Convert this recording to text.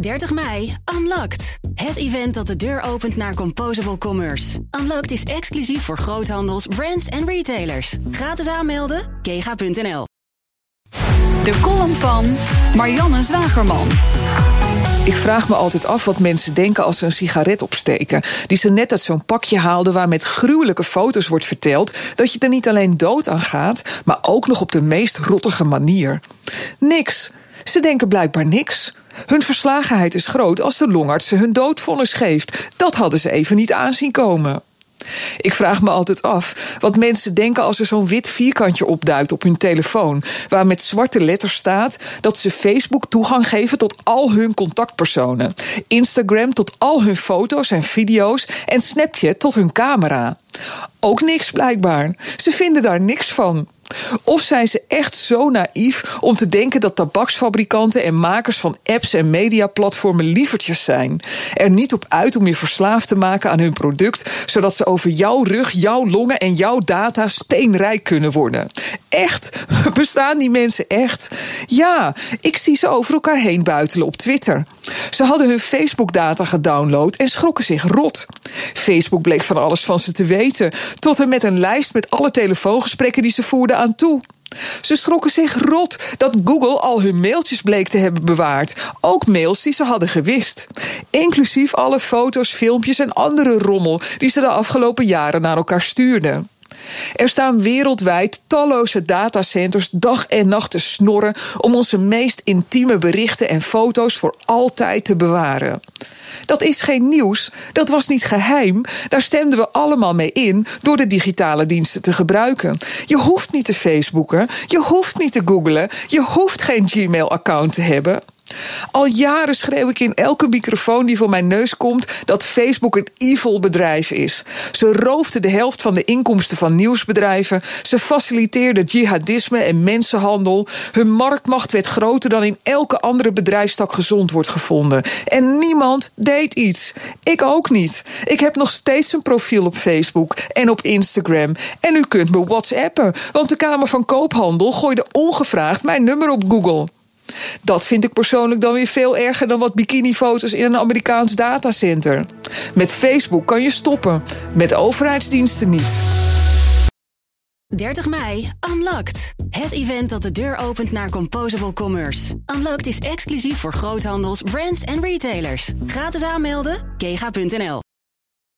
30 mei, Unlocked. Het event dat de deur opent naar Composable Commerce. Unlocked is exclusief voor groothandels, brands en retailers. Gratis aanmelden, kega.nl. De column van Marianne Zwagerman. Ik vraag me altijd af wat mensen denken als ze een sigaret opsteken. Die ze net uit zo'n pakje haalden waar met gruwelijke foto's wordt verteld dat je er niet alleen dood aan gaat, maar ook nog op de meest rottige manier. Niks. Ze denken blijkbaar niks. Hun verslagenheid is groot als de longarts ze hun doodvonnis geeft. Dat hadden ze even niet aanzien komen. Ik vraag me altijd af wat mensen denken als er zo'n wit vierkantje opduikt op hun telefoon, waar met zwarte letters staat dat ze Facebook toegang geven tot al hun contactpersonen, Instagram tot al hun foto's en video's en Snapchat tot hun camera. Ook niks blijkbaar. Ze vinden daar niks van. Of zijn ze echt zo naïef om te denken dat tabaksfabrikanten en makers van apps en mediaplatformen lievertjes zijn? Er niet op uit om je verslaafd te maken aan hun product, zodat ze over jouw rug, jouw longen en jouw data steenrijk kunnen worden. Echt? Bestaan die mensen echt? Ja, ik zie ze over elkaar heen buitelen op Twitter. Ze hadden hun Facebook-data gedownload en schrokken zich rot. Facebook bleek van alles van ze te weten, tot en met een lijst met alle telefoongesprekken die ze voerden toe. Ze schrokken zich rot dat Google al hun mailtjes bleek te hebben bewaard. Ook mails die ze hadden gewist. Inclusief alle foto's, filmpjes en andere rommel die ze de afgelopen jaren naar elkaar stuurden. Er staan wereldwijd talloze datacenters dag en nacht te snorren om onze meest intieme berichten en foto's voor altijd te bewaren. Dat is geen nieuws, dat was niet geheim. Daar stemden we allemaal mee in door de digitale diensten te gebruiken. Je hoeft niet te Facebooken, je hoeft niet te googlen, je hoeft geen Gmail-account te hebben. Al jaren schreeuw ik in elke microfoon die voor mijn neus komt dat Facebook een evil bedrijf is. Ze roofden de helft van de inkomsten van nieuwsbedrijven. Ze faciliteerden jihadisme en mensenhandel. Hun marktmacht werd groter dan in elke andere bedrijfstak gezond wordt gevonden. En niemand deed iets. Ik ook niet. Ik heb nog steeds een profiel op Facebook en op Instagram. En u kunt me WhatsAppen, want de Kamer van Koophandel gooide ongevraagd mijn nummer op Google. Dat vind ik persoonlijk dan weer veel erger dan wat bikinifoto's in een Amerikaans datacenter. Met Facebook kan je stoppen, met overheidsdiensten niet. 30 mei, Unlocked. Het event dat de deur opent naar Composable Commerce. Unlocked is exclusief voor groothandels, brands en retailers. Gratis aanmelden, kega.nl.